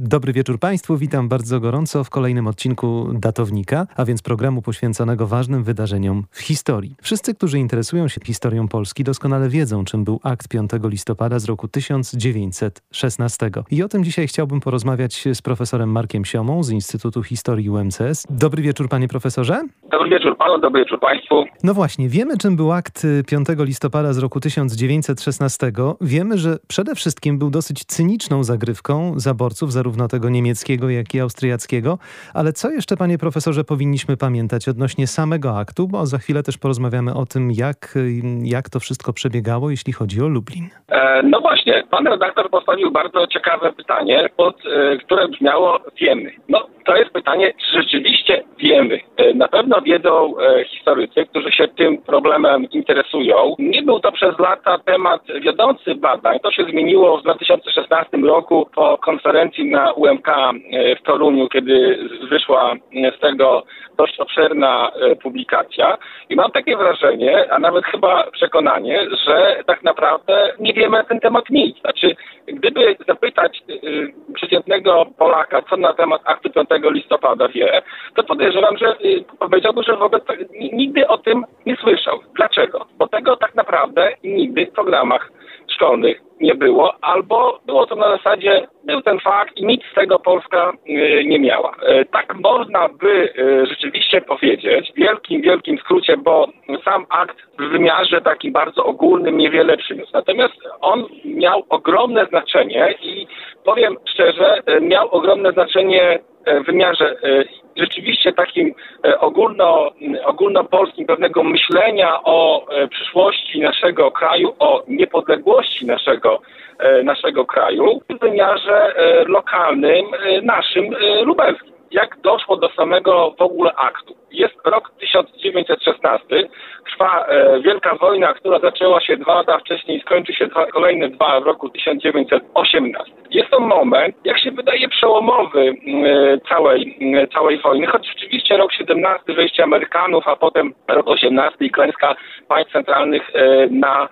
Dobry wieczór Państwu, witam bardzo gorąco w kolejnym odcinku Datownika, a więc programu poświęconego ważnym wydarzeniom w historii. Wszyscy, którzy interesują się historią Polski, doskonale wiedzą, czym był akt 5 listopada z roku 1916. I o tym dzisiaj chciałbym porozmawiać z profesorem Markiem Siomą z Instytutu Historii UMCS. Dobry wieczór, panie profesorze. Dobry wieczór panu, dobry wieczór państwu. No właśnie, wiemy, czym był akt 5 listopada z roku 1916. Wiemy, że przede wszystkim był dosyć cyniczną zagrywką zaborców, zarówno zarówno tego niemieckiego, jak i austriackiego. Ale co jeszcze, panie profesorze, powinniśmy pamiętać odnośnie samego aktu, bo za chwilę też porozmawiamy o tym, jak, jak to wszystko przebiegało, jeśli chodzi o Lublin. E, no właśnie, pan redaktor postawił bardzo ciekawe pytanie, pod, e, które brzmiało wiemy. No, to jest pytanie, czy rzeczywiście wiemy. E, na pewno wiedzą e, historycy, którzy się tym problemem interesują. Nie był to przez lata temat wiodący badań. To się zmieniło w 2016 roku po konferencji na UMK e, w Toruniu, kiedy wyszła z tego dość obszerna publikacja. I mam takie wrażenie, a nawet chyba przekonanie, że tak naprawdę nie wiemy na ten temat nic. Znaczy, gdyby zapytać przeciętnego Polaka, co na temat aktu 5 listopada wie, to podejrzewam, że powiedziałby, że wobec nigdy o tym nie słyszał. Dlaczego? Bo tego tak naprawdę nigdy w programach szkolnych nie było, albo było to na zasadzie, był ten fakt i nic z tego Polska y, nie miała. Y, tak można by rzeczywiście powiedzieć, w wielkim, wielkim skrócie, bo sam akt w wymiarze takim bardzo ogólnym niewiele przyniósł. Natomiast on miał ogromne znaczenie i powiem szczerze, miał ogromne znaczenie wymiarze e, rzeczywiście takim e, ogólno, ogólnopolskim pewnego myślenia o e, przyszłości naszego kraju, o niepodległości naszego, naszego kraju, w wymiarze lokalnym, naszym lubelskim. Jak doszło do samego w ogóle aktu? Jest rok 1916, trwa e, wielka wojna, która zaczęła się dwa lata wcześniej i skończy się dwa, kolejne dwa w roku 1918. Jest to moment, jak się wydaje, przełomowy e, całej, e, całej wojny, choć rzeczywiście rok 17 wejście Amerykanów, a potem rok 18 i klęska państw centralnych na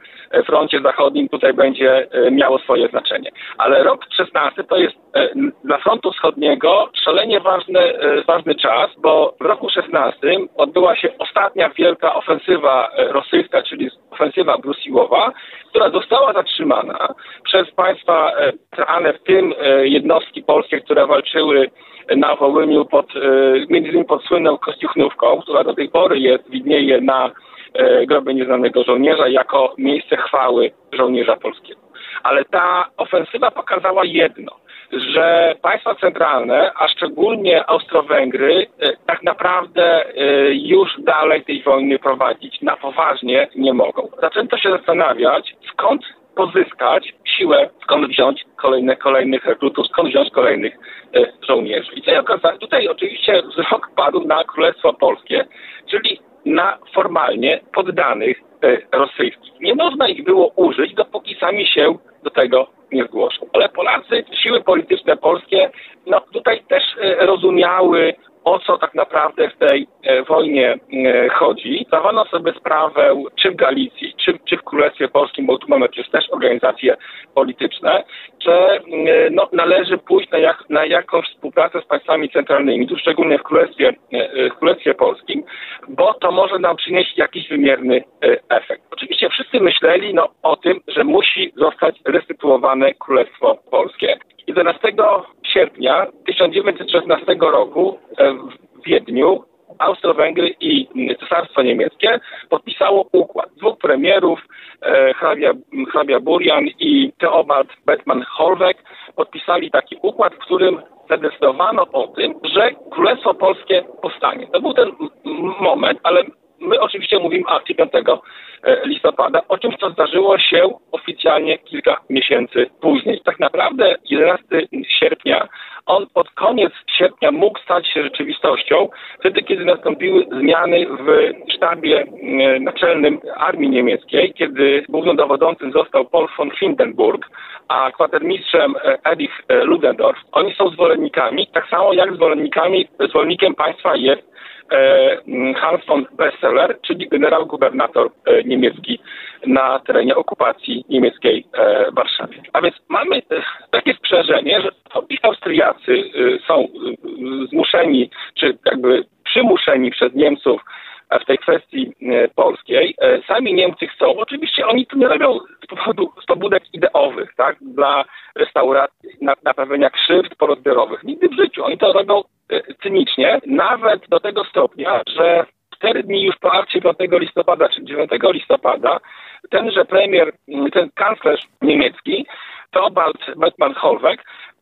froncie zachodnim tutaj będzie e, miało swoje znaczenie. Ale rok 16 to jest e, dla frontu wschodniego szalenie ważny, ważny czas, bo w roku 16 odbyła się ostatnia wielka ofensywa rosyjska, czyli ofensywa brusiłowa, która została zatrzymana przez państwa centralne, w tym jednostki polskie, które walczyły na Wołyniu pod, między innymi pod słynną Kostiuchnówką, która do tej pory jest, widnieje na E, groby nieznanego żołnierza jako miejsce chwały żołnierza polskiego. Ale ta ofensywa pokazała jedno, że państwa centralne, a szczególnie Austro-Węgry, e, tak naprawdę e, już dalej tej wojny prowadzić na poważnie nie mogą. Zaczęto się zastanawiać, skąd pozyskać siłę, skąd wziąć kolejne, kolejnych rekrutów, skąd wziąć kolejnych żołnierzy. I tutaj, tutaj oczywiście wzrok padł na Królestwo Polskie, czyli na formalnie poddanych e, rosyjskich. Nie można ich było użyć, dopóki sami się do tego nie zgłoszą. Ale Polacy, siły polityczne polskie, no tutaj też e, rozumiały o co tak naprawdę tej e, e, chodzi. Zdawano sobie sprawę, czy w Galicji, czy, czy w Królestwie Polskim, bo tu mamy przecież też organizacje polityczne, że e, no, należy pójść na, jak, na jakąś współpracę z państwami centralnymi, tu szczególnie w Królestwie, w Królestwie Polskim, bo to może nam przynieść jakiś wymierny efekt. Oczywiście wszyscy myśleli no, o tym, że musi zostać restytuowane Królestwo Polskie. 11 sierpnia 1916 roku e, w Wiedniu Austro-Węgry i Cesarstwo Niemieckie podpisało układ. Dwóch premierów, e, hrabia, hrabia Burian i Theobald Bettmann-Holweg podpisali taki układ, w którym zadecydowano o tym, że Królestwo Polskie powstanie. To był ten moment, ale my oczywiście mówimy akcji 5 e, listopada, o czymś, co zdarzyło się oficjalnie kilka miesięcy później. Tak naprawdę 11 sierpnia, on pod koniec sierpnia mógł stać się rzeczywistością, wtedy kiedy nastąpiły zmiany w sztabie e, naczelnym armii niemieckiej, kiedy głównodowodzącym został Paul von Hindenburg, a kwatermistrzem e, Erich Ludendorff. Oni są zwolennikami, tak samo jak zwolennikami, zwolennikiem państwa jest E, Hans von Besseler, czyli generał gubernator e, niemiecki na terenie okupacji niemieckiej e, Warszawie. A więc mamy takie sprzężenie, że obi Austriacy są zmuszeni, czy jakby przymuszeni przez Niemców w tej kwestii polskiej. Sami Niemcy chcą, oczywiście oni to nie robią z powodu z pobudek ideowych, tak, dla restauracji, naprawienia krzywd porozbiorowych. Nigdy w życiu. Oni to robią cynicznie, nawet do tego stopnia, że cztery dni już po akcie 5 listopada czy 9 listopada tenże premier, ten kanclerz niemiecki, Theobald Waldmann-Holweg,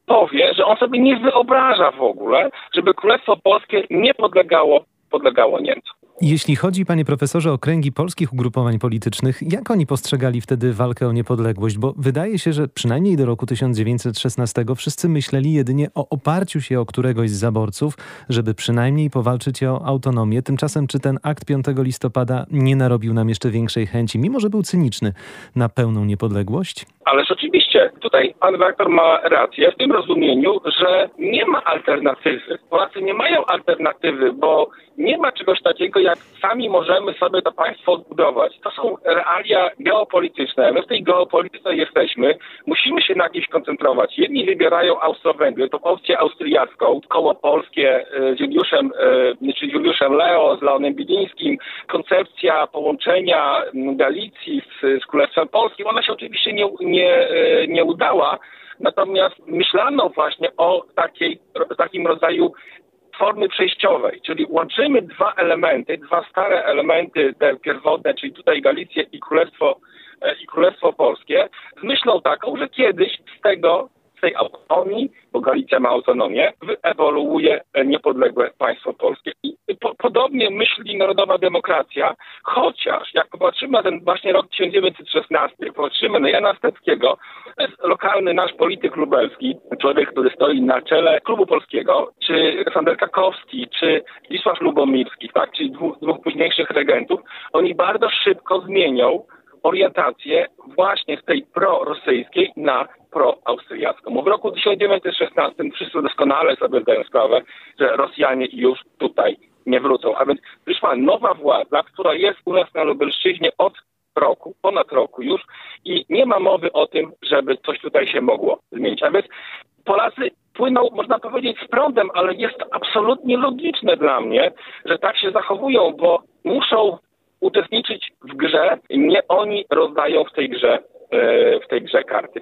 powie, że on sobie nie wyobraża w ogóle, żeby Królestwo Polskie nie podlegało, podlegało Niemcom. Jeśli chodzi, panie profesorze, o kręgi polskich ugrupowań politycznych, jak oni postrzegali wtedy walkę o niepodległość? Bo wydaje się, że przynajmniej do roku 1916 wszyscy myśleli jedynie o oparciu się o któregoś z zaborców, żeby przynajmniej powalczyć o autonomię. Tymczasem czy ten akt 5 listopada nie narobił nam jeszcze większej chęci, mimo że był cyniczny, na pełną niepodległość? Ależ oczywiście, tutaj pan redaktor ma rację w tym rozumieniu, że nie ma alternatywy. Polacy nie mają alternatywy, bo nie ma czegoś takiego, jak sami możemy sobie to państwo zbudować. To są realia geopolityczne. My w tej geopolityce jesteśmy. Musimy się na kimś koncentrować. Jedni wybierają Austro-Węgry, to opcję austriacką, koło polskie e, z Juliuszem, e, czy Juliuszem Leo, z Leonem Bidińskim, koncepcja połączenia Galicji z, z Królestwem Polskim, ona się oczywiście nie, nie, e, nie udała. Natomiast myślano właśnie o takiej, takim rodzaju formy przejściowej, czyli łączymy dwa elementy, dwa stare elementy, te pierwotne, czyli tutaj Galicję i Królestwo, e, i Królestwo Polskie, z myślą taką, że kiedyś z tego tej autonomii, bo Galicja ma autonomię, wyewoluuje niepodległe państwo polskie. I po, podobnie myśli narodowa demokracja, chociaż jak popatrzymy na ten właśnie rok 1916, popatrzymy na Jana Steckiego, lokalny nasz polityk lubelski, człowiek, który stoi na czele klubu polskiego, czy Aleksander Kakowski, czy Wisław Lubomirski, tak, czyli dwóch, dwóch późniejszych regentów, oni bardzo szybko zmienią orientację właśnie z tej prorosyjskiej na proaustriacką. W roku 1916 wszyscy doskonale sobie zdają sprawę, że Rosjanie już tutaj nie wrócą. A więc wyszła nowa władza, która jest u nas na Lubelszczyźnie od roku, ponad roku już i nie ma mowy o tym, żeby coś tutaj się mogło zmienić. A więc Polacy płyną, można powiedzieć, z prądem, ale jest to absolutnie logiczne dla mnie, że tak się zachowują, bo muszą uczestniczyć w grze, nie oni rozdają w tej grze w tej grze karty.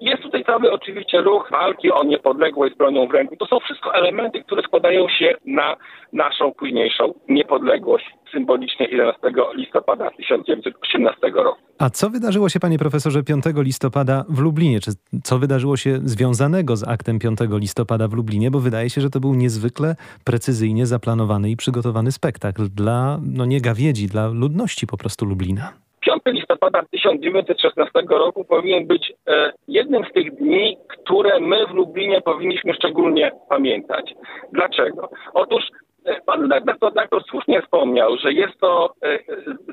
Jest tutaj cały oczywiście ruch walki o niepodległość z bronią w ręku. To są wszystko elementy, które składają się na naszą późniejszą niepodległość symbolicznie 11 listopada 1918 roku. A co wydarzyło się, panie profesorze, 5 listopada w Lublinie? Czy co wydarzyło się związanego z aktem 5 listopada w Lublinie? Bo wydaje się, że to był niezwykle precyzyjnie zaplanowany i przygotowany spektakl dla, no nie gawiedzi, dla ludności po prostu Lublina. 5 listopada 1916 roku powinien być e, jednym z tych dni, które my w Lublinie powinniśmy szczególnie pamiętać. Dlaczego? Otóż e, Pan redaktor, redaktor słusznie wspomniał, że jest to e,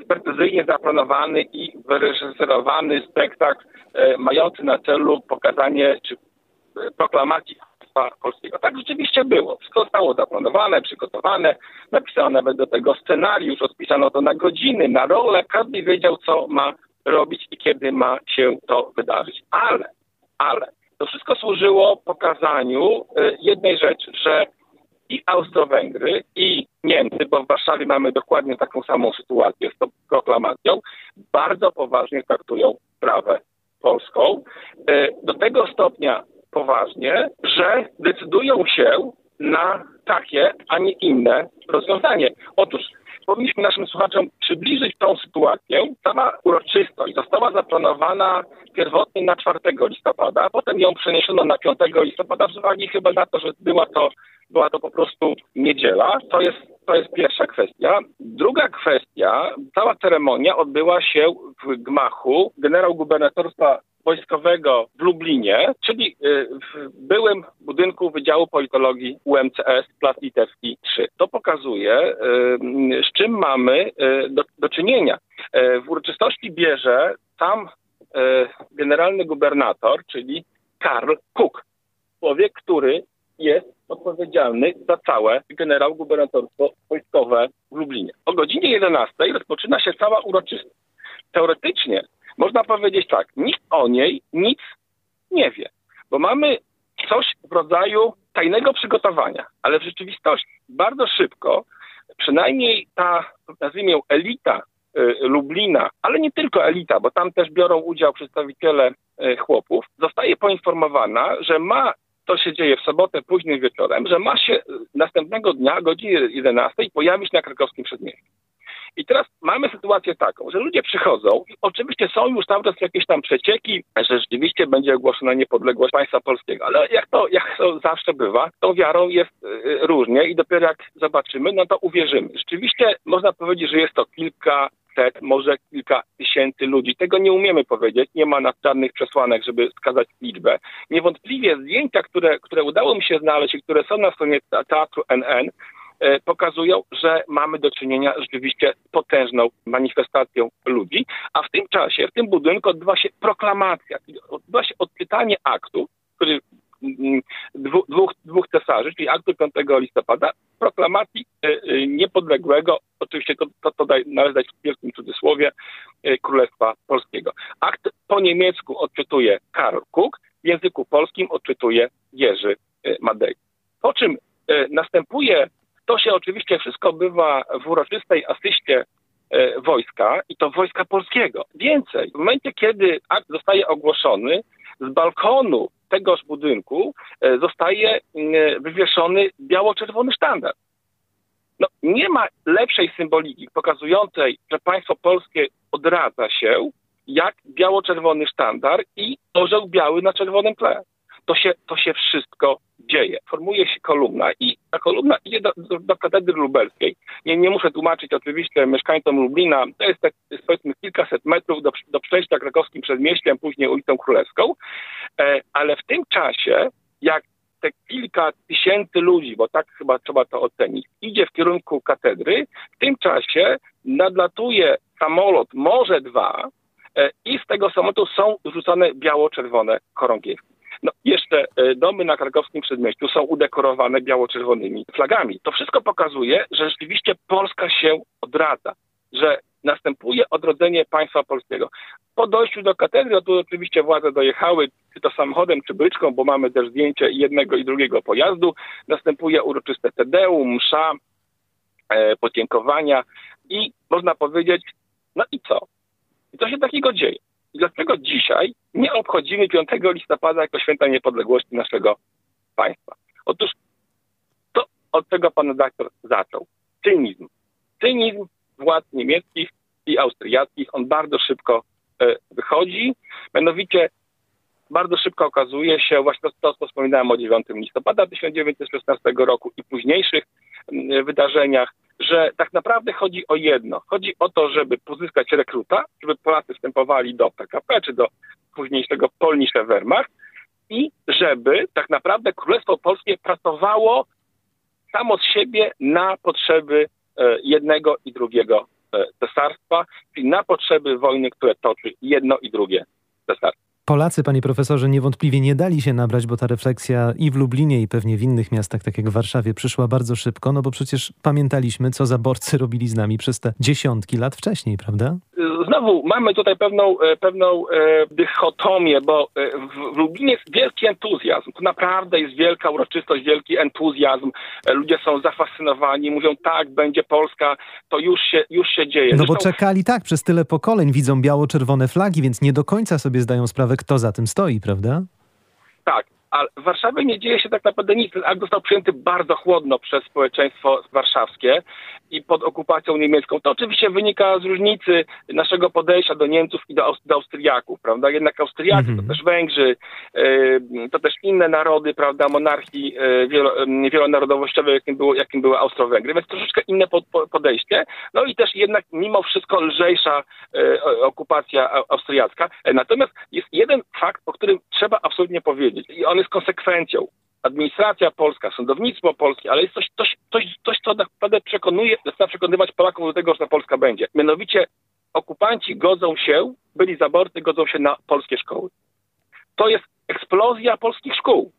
precyzyjnie zaplanowany i wyreżyserowany spektakl mający na celu pokazanie czy proklamacji państwa polskiego. Tak rzeczywiście było. Wszystko zostało zaplanowane, przygotowane, napisano nawet do tego scenariusz, rozpisano to na godziny, na rolę. Każdy wiedział, co ma robić i kiedy ma się to wydarzyć. Ale, ale to wszystko służyło pokazaniu y, jednej rzeczy, że i Austro-Węgry, i Niemcy, bo w Warszawie mamy dokładnie taką samą sytuację z tą proklamacją, bardzo poważnie traktują sprawę polską. Y, do tego stopnia poważnie, że decydują się na takie, a nie inne rozwiązanie. Otóż powinniśmy naszym słuchaczom przybliżyć tą sytuację. Sama uroczystość została zaplanowana pierwotnie na 4 listopada, potem ją przeniesiono na 5 listopada z uwagi chyba na to, że była to, była to po prostu niedziela. To jest, to jest pierwsza kwestia. Druga kwestia, cała ceremonia odbyła się w gmachu generał gubernatorstwa wojskowego w Lublinie, czyli y, w byłym budynku Wydziału Politologii UMCS, Plac Litewski 3. To pokazuje, y, z czym mamy y, do, do czynienia. W uroczystości bierze sam generalny gubernator, czyli Karl Cook, człowiek, który jest odpowiedzialny za całe generał gubernatorstwo wojskowe w Lublinie. O godzinie 11 rozpoczyna się cała uroczystość. teoretycznie można powiedzieć tak, nikt o niej nic nie wie, bo mamy coś w rodzaju tajnego przygotowania, ale w rzeczywistości bardzo szybko, przynajmniej ta, nazwijmy ją elita y, Lublina, ale nie tylko elita, bo tam też biorą udział przedstawiciele y, chłopów, zostaje poinformowana, że ma to się dzieje w sobotę późnym wieczorem, że ma się następnego dnia o godzinie 11 pojawić na krakowskim przedmieściu. I teraz mamy sytuację taką, że ludzie przychodzą i oczywiście są już cały czas jakieś tam przecieki, że rzeczywiście będzie ogłoszona niepodległość państwa polskiego, ale jak to, jak to zawsze bywa, tą wiarą jest y, różnie i dopiero jak zobaczymy, no to uwierzymy. Rzeczywiście można powiedzieć, że jest to kilka set, może kilka tysięcy ludzi. Tego nie umiemy powiedzieć, nie ma nas żadnych przesłanek, żeby wskazać liczbę. Niewątpliwie zdjęcia, które, które udało mi się znaleźć i które są na stronie Teatru NN, pokazują, że mamy do czynienia rzeczywiście z potężną manifestacją ludzi, a w tym czasie, w tym budynku odbywa się proklamacja, odbywa się odczytanie aktu, który mm, dwóch, dwóch, dwóch cesarzy, czyli aktu 5 listopada, proklamacji e, e, niepodległego, oczywiście to, to, to należy dać w wielkim cudzysłowie, e, Królestwa Polskiego. Akt po niemiecku odczytuje Karol Kuk, w języku polskim odczytuje Jerzy Madej. Po czym następuje, to się oczywiście wszystko odbywa w uroczystej asyście wojska i to wojska polskiego. Więcej, w momencie, kiedy akt zostaje ogłoszony, z balkonu tegoż budynku e, zostaje wywieszony biało-czerwony sztandar. No, nie ma lepszej symboliki pokazującej, że państwo polskie odradza się, jak biało-czerwony sztandar i orzeł biały na czerwonym tle. To się, to się wszystko dzieje. Formuje się kolumna i ta kolumna idzie do, do, do katedry lubelskiej. Nie, nie muszę tłumaczyć oczywiście mieszkańcom Lublina, to jest tak, powiedzmy kilkaset metrów do, do przejścia krakowskim przedmieściem, później ulicą Królewską, e, ale w tym czasie, jak te kilka tysięcy ludzi, bo tak chyba trzeba to ocenić, idzie w kierunku katedry, w tym czasie nadlatuje samolot, może dwa, e, i z tego samolotu są rzucone biało-czerwone chorągiewki. No, jeszcze e, domy na krakowskim przedmieściu są udekorowane biało-czerwonymi flagami. To wszystko pokazuje, że rzeczywiście Polska się odradza, że następuje odrodzenie państwa polskiego. Po dojściu do katedry, tu oczywiście władze dojechały, czy to samochodem, czy bryczką, bo mamy też zdjęcie jednego i drugiego pojazdu. Następuje uroczyste tedeum, msza, e, podziękowania i można powiedzieć, no i co? I co się takiego dzieje? I dlaczego dzisiaj nie obchodzimy 5 listopada jako święta niepodległości naszego państwa? Otóż to od czego pan redaktor zaczął. Cynizm. Cynizm władz niemieckich i austriackich, on bardzo szybko e, wychodzi. Mianowicie bardzo szybko okazuje się, właśnie to, co wspominałem o 9 listopada 1916 roku i późniejszych wydarzeniach, że tak naprawdę chodzi o jedno. Chodzi o to, żeby pozyskać rekruta, żeby Polacy wstępowali do PKP czy do późniejszego Polnische Wehrmacht i żeby tak naprawdę Królestwo Polskie pracowało samo z siebie na potrzeby e, jednego i drugiego e, cesarstwa, czyli na potrzeby wojny, które toczy jedno i drugie cesarstwo. Polacy, panie profesorze, niewątpliwie nie dali się nabrać, bo ta refleksja i w Lublinie, i pewnie w innych miastach, tak jak w Warszawie, przyszła bardzo szybko, no bo przecież pamiętaliśmy, co zaborcy robili z nami przez te dziesiątki lat wcześniej, prawda? Znowu mamy tutaj pewną, e, pewną e, dychotomię, bo e, w, w Lublinie jest wielki entuzjazm. To naprawdę jest wielka uroczystość, wielki entuzjazm. Ludzie są zafascynowani, mówią tak, będzie Polska, to już się, już się dzieje. No Zresztą... bo czekali tak, przez tyle pokoleń widzą biało-czerwone flagi, więc nie do końca sobie zdają sprawę, kto za tym stoi, prawda? Tak, ale w Warszawie nie dzieje się tak naprawdę nic. Akt został przyjęty bardzo chłodno przez społeczeństwo warszawskie i pod okupacją niemiecką. To oczywiście wynika z różnicy naszego podejścia do Niemców i do, do Austriaków, prawda? Jednak Austriacy mm -hmm. to też Węgrzy, yy, to też inne narody, prawda, monarchii yy, wielo, yy, wielonarodowościowe, jakim, było, jakim były Austro-Węgry, więc troszeczkę inne po, po, podejście. No i też jednak mimo wszystko lżejsza okupacja austriacka. Natomiast jest jeden fakt, o którym trzeba absolutnie powiedzieć i on jest konsekwencją administracja polska, sądownictwo polskie, ale jest coś, coś, coś, coś co naprawdę przekonuje, zaczyna przekonywać Polaków do tego, że ta Polska będzie. Mianowicie okupanci godzą się, byli zaborcy, godzą się na polskie szkoły. To jest eksplozja polskich szkół.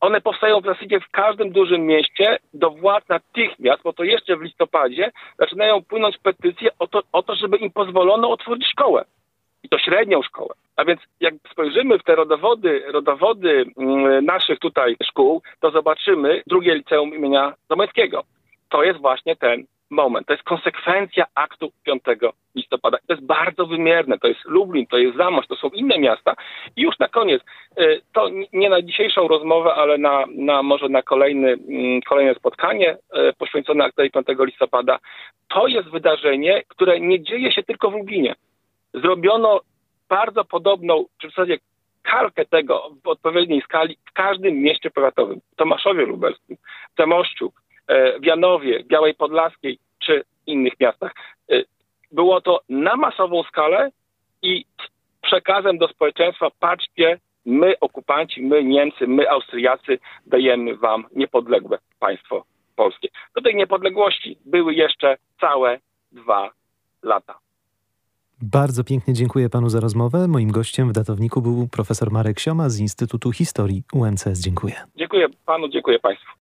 one powstają w zasadzie w każdym dużym mieście. Do władz natychmiast, bo to jeszcze w listopadzie, zaczynają płynąć petycje o to, o to żeby im pozwolono otworzyć szkołę. I to średnią szkołę. A więc jak spojrzymy w te rodowody, rodowody mm, naszych tutaj szkół, to zobaczymy drugie liceum imienia Zamoyskiego. To jest właśnie ten moment. To jest konsekwencja aktu 5 listopada. To jest bardzo wymierne. To jest Lublin, to jest Zamość, to są inne miasta. I już na koniec, y, to nie na dzisiejszą rozmowę, ale na, na może na kolejny, mm, kolejne spotkanie y, poświęcone aktowi 5 listopada. To jest wydarzenie, które nie dzieje się tylko w Lublinie. Zrobiono bardzo podobną, czy w zasadzie kalkę tego w odpowiedniej skali w każdym mieście powiatowym. Tomaszowie Lubelskim, w Temościu, w Janowie, Białej Podlaskiej czy innych miastach. E, było to na masową skalę i przekazem do społeczeństwa patrzcie, my okupanci, my Niemcy, my Austriacy dajemy wam niepodległe państwo polskie. Do tej niepodległości były jeszcze całe dwa lata. Bardzo pięknie dziękuję panu za rozmowę. Moim gościem w datowniku był profesor Marek Sioma z Instytutu Historii UNCS. Dziękuję. Dziękuję panu, dziękuję państwu.